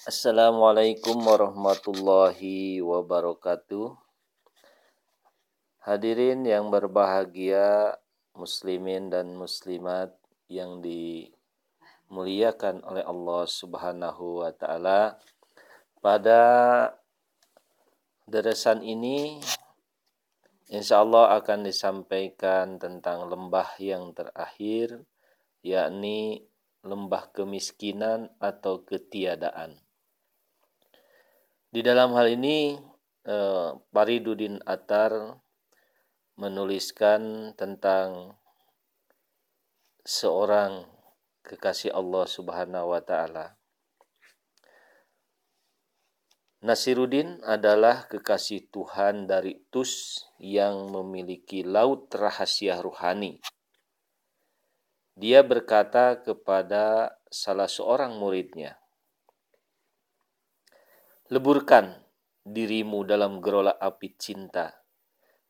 Assalamualaikum warahmatullahi wabarakatuh. Hadirin yang berbahagia, muslimin dan muslimat yang dimuliakan oleh Allah Subhanahu wa taala. Pada deresan ini insya Allah akan disampaikan tentang lembah yang terakhir yakni lembah kemiskinan atau ketiadaan. Di dalam hal ini eh, Atar menuliskan tentang seorang kekasih Allah Subhanahu wa taala. Nasiruddin adalah kekasih Tuhan dari Tus yang memiliki laut rahasia ruhani dia berkata kepada salah seorang muridnya, "Leburkan dirimu dalam gerolak api cinta,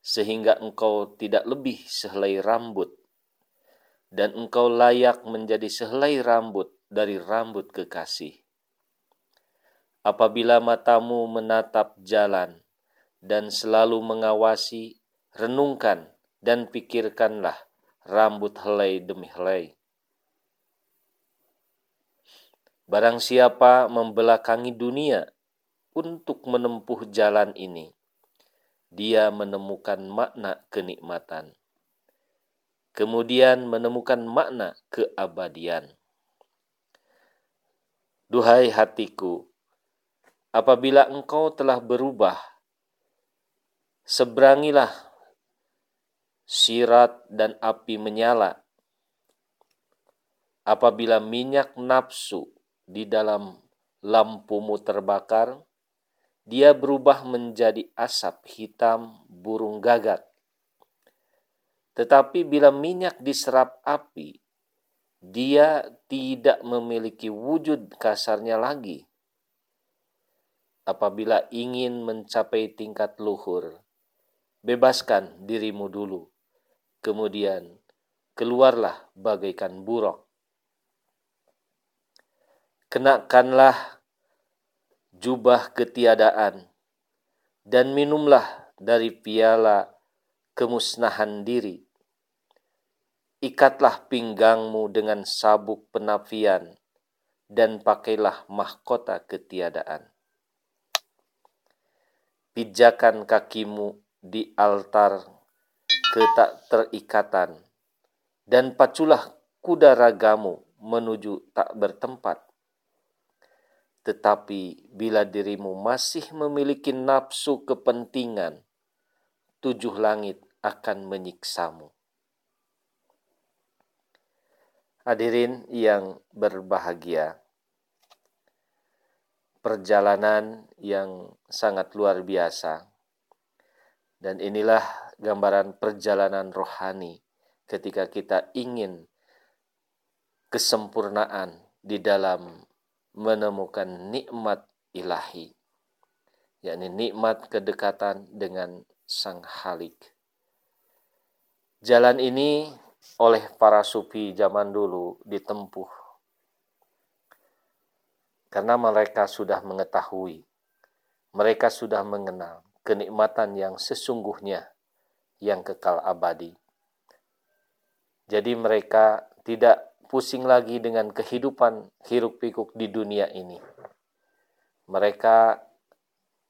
sehingga engkau tidak lebih sehelai rambut, dan engkau layak menjadi sehelai rambut dari rambut kekasih. Apabila matamu menatap jalan dan selalu mengawasi, renungkan dan pikirkanlah." rambut helai demi helai. Barang siapa membelakangi dunia untuk menempuh jalan ini, dia menemukan makna kenikmatan. Kemudian menemukan makna keabadian. Duhai hatiku, apabila engkau telah berubah, seberangilah sirat dan api menyala. Apabila minyak nafsu di dalam lampumu terbakar, dia berubah menjadi asap hitam burung gagak. Tetapi bila minyak diserap api, dia tidak memiliki wujud kasarnya lagi. Apabila ingin mencapai tingkat luhur, bebaskan dirimu dulu Kemudian keluarlah bagaikan buruk. Kenakanlah jubah ketiadaan dan minumlah dari piala kemusnahan diri. Ikatlah pinggangmu dengan sabuk penafian dan pakailah mahkota ketiadaan. Pijakan kakimu di altar ketak terikatan, dan paculah kuda ragamu menuju tak bertempat. Tetapi bila dirimu masih memiliki nafsu kepentingan, tujuh langit akan menyiksamu. Hadirin yang berbahagia, perjalanan yang sangat luar biasa, dan inilah gambaran perjalanan rohani ketika kita ingin kesempurnaan di dalam menemukan nikmat ilahi yakni nikmat kedekatan dengan sang halik jalan ini oleh para sufi zaman dulu ditempuh karena mereka sudah mengetahui mereka sudah mengenal kenikmatan yang sesungguhnya yang kekal abadi. Jadi mereka tidak pusing lagi dengan kehidupan hiruk pikuk di dunia ini. Mereka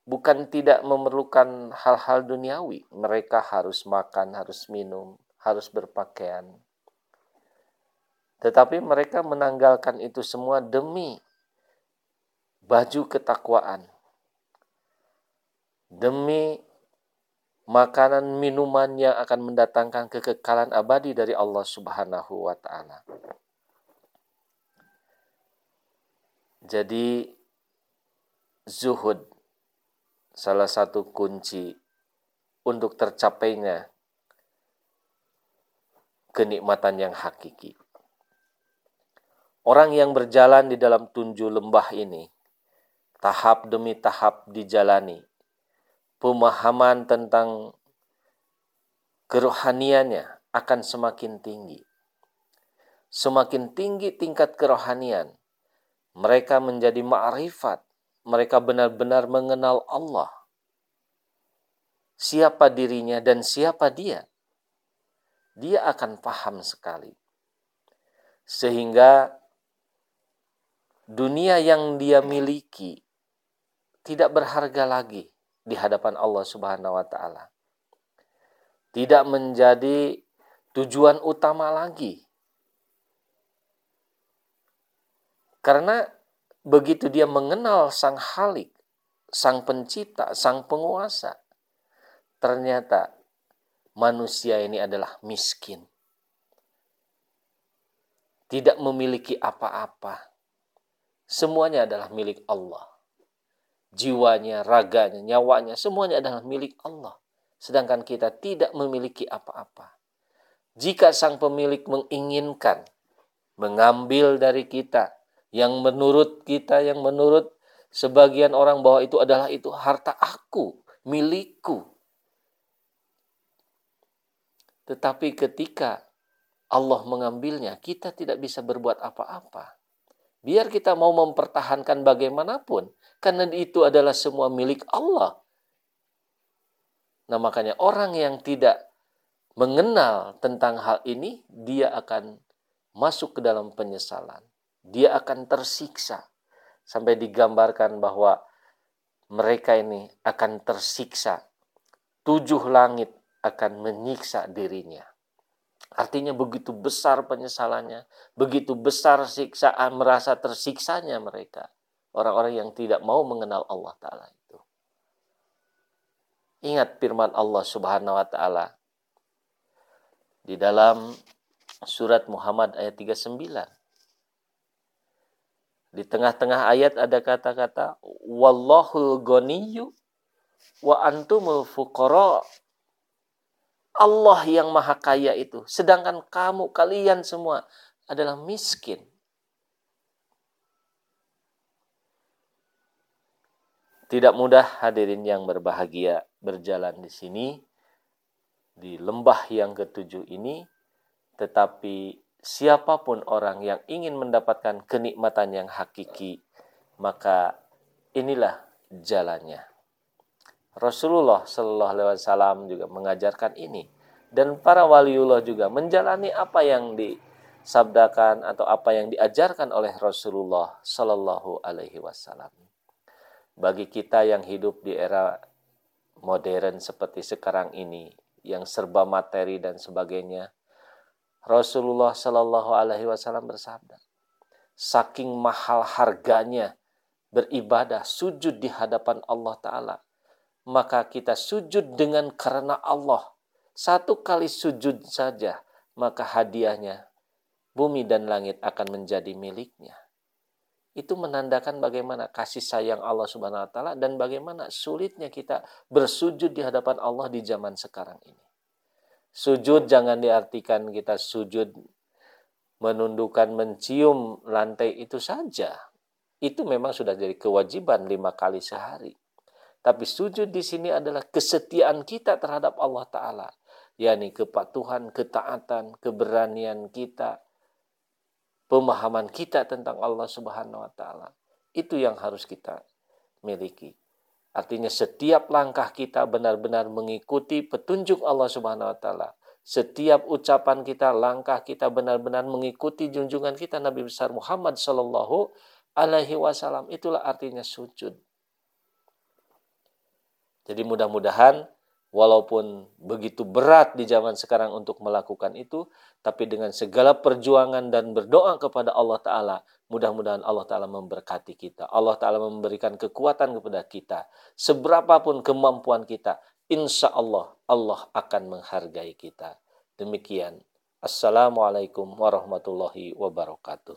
bukan tidak memerlukan hal-hal duniawi. Mereka harus makan, harus minum, harus berpakaian. Tetapi mereka menanggalkan itu semua demi baju ketakwaan. Demi makanan minuman yang akan mendatangkan kekekalan abadi dari Allah Subhanahu wa taala. Jadi zuhud salah satu kunci untuk tercapainya kenikmatan yang hakiki. Orang yang berjalan di dalam tunju lembah ini tahap demi tahap dijalani pemahaman tentang kerohaniannya akan semakin tinggi. Semakin tinggi tingkat kerohanian, mereka menjadi ma'rifat, mereka benar-benar mengenal Allah. Siapa dirinya dan siapa dia. Dia akan paham sekali. Sehingga dunia yang dia miliki tidak berharga lagi di hadapan Allah Subhanahu wa taala. Tidak menjadi tujuan utama lagi. Karena begitu dia mengenal sang Halik, sang pencipta, sang penguasa, ternyata manusia ini adalah miskin. Tidak memiliki apa-apa. Semuanya adalah milik Allah. Jiwanya, raganya, nyawanya, semuanya adalah milik Allah. Sedangkan kita tidak memiliki apa-apa. Jika sang pemilik menginginkan mengambil dari kita yang menurut kita, yang menurut sebagian orang bahwa itu adalah itu harta aku, milikku. Tetapi ketika Allah mengambilnya, kita tidak bisa berbuat apa-apa. Biar kita mau mempertahankan bagaimanapun, karena itu adalah semua milik Allah. Nah, makanya orang yang tidak mengenal tentang hal ini, dia akan masuk ke dalam penyesalan. Dia akan tersiksa. Sampai digambarkan bahwa mereka ini akan tersiksa. Tujuh langit akan menyiksa dirinya. Artinya begitu besar penyesalannya, begitu besar siksaan merasa tersiksanya mereka. Orang-orang yang tidak mau mengenal Allah Ta'ala itu. Ingat firman Allah Subhanahu wa Ta'ala di dalam surat Muhammad ayat 39. Di tengah-tengah ayat ada kata-kata wallahul ghaniyyu wa antumul fuqara Allah yang maha kaya itu. Sedangkan kamu, kalian semua adalah miskin. Tidak mudah hadirin yang berbahagia berjalan di sini di lembah yang ketujuh ini tetapi siapa pun orang yang ingin mendapatkan kenikmatan yang hakiki maka inilah jalannya. Rasulullah Shallallahu Alaihi Wasallam juga mengajarkan ini dan para waliullah juga menjalani apa yang disabdakan atau apa yang diajarkan oleh Rasulullah Shallallahu Alaihi Wasallam. Bagi kita yang hidup di era modern seperti sekarang ini, yang serba materi dan sebagainya, Rasulullah Shallallahu Alaihi Wasallam bersabda, saking mahal harganya beribadah sujud di hadapan Allah Taala maka kita sujud dengan karena Allah. Satu kali sujud saja, maka hadiahnya bumi dan langit akan menjadi miliknya. Itu menandakan bagaimana kasih sayang Allah Subhanahu wa taala dan bagaimana sulitnya kita bersujud di hadapan Allah di zaman sekarang ini. Sujud jangan diartikan kita sujud menundukkan mencium lantai itu saja. Itu memang sudah jadi kewajiban lima kali sehari. Tapi sujud di sini adalah kesetiaan kita terhadap Allah Ta'ala. yakni kepatuhan, ketaatan, keberanian kita, pemahaman kita tentang Allah Subhanahu wa taala. Itu yang harus kita miliki. Artinya setiap langkah kita benar-benar mengikuti petunjuk Allah Subhanahu wa taala. Setiap ucapan kita, langkah kita benar-benar mengikuti junjungan kita Nabi besar Muhammad sallallahu alaihi wasallam. Itulah artinya sujud. Jadi mudah-mudahan walaupun begitu berat di zaman sekarang untuk melakukan itu, tapi dengan segala perjuangan dan berdoa kepada Allah Ta'ala, mudah-mudahan Allah Ta'ala memberkati kita. Allah Ta'ala memberikan kekuatan kepada kita. Seberapapun kemampuan kita, insya Allah Allah akan menghargai kita. Demikian. Assalamualaikum warahmatullahi wabarakatuh.